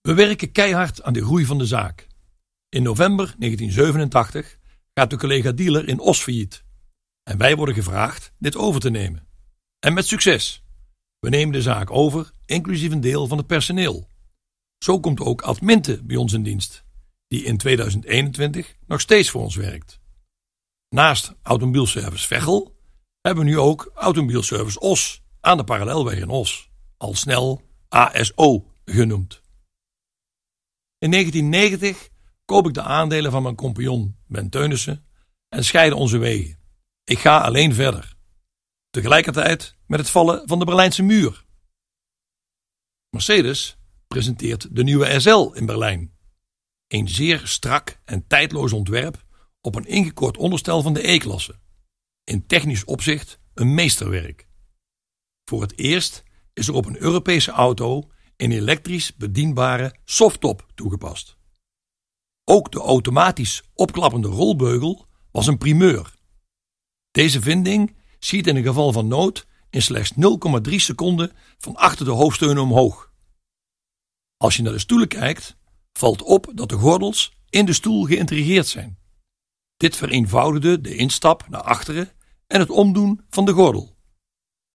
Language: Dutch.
We werken keihard aan de groei van de zaak. In november 1987 gaat de collega dealer in Os failliet. En wij worden gevraagd dit over te nemen. En met succes. We nemen de zaak over, inclusief een deel van het personeel. Zo komt ook Adminte bij ons in dienst, die in 2021 nog steeds voor ons werkt. Naast Automobielservice Veghel hebben we nu ook Automobielservice Os aan de parallelweg in Os, al snel ASO genoemd. In 1990 koop ik de aandelen van mijn compagnon Ben Teunissen en scheiden onze wegen. Ik ga alleen verder. Tegelijkertijd met het vallen van de Berlijnse muur. Mercedes presenteert de nieuwe SL in Berlijn. Een zeer strak en tijdloos ontwerp op een ingekort onderstel van de E-klasse. In technisch opzicht een meesterwerk. Voor het eerst is er op een Europese auto een elektrisch bedienbare softtop toegepast. Ook de automatisch opklappende rolbeugel was een primeur. Deze vinding schiet in een geval van nood in slechts 0,3 seconden van achter de hoofdsteunen omhoog. Als je naar de stoelen kijkt, valt op dat de gordels in de stoel geïntegreerd zijn. Dit vereenvoudigde de instap naar achteren en het omdoen van de gordel.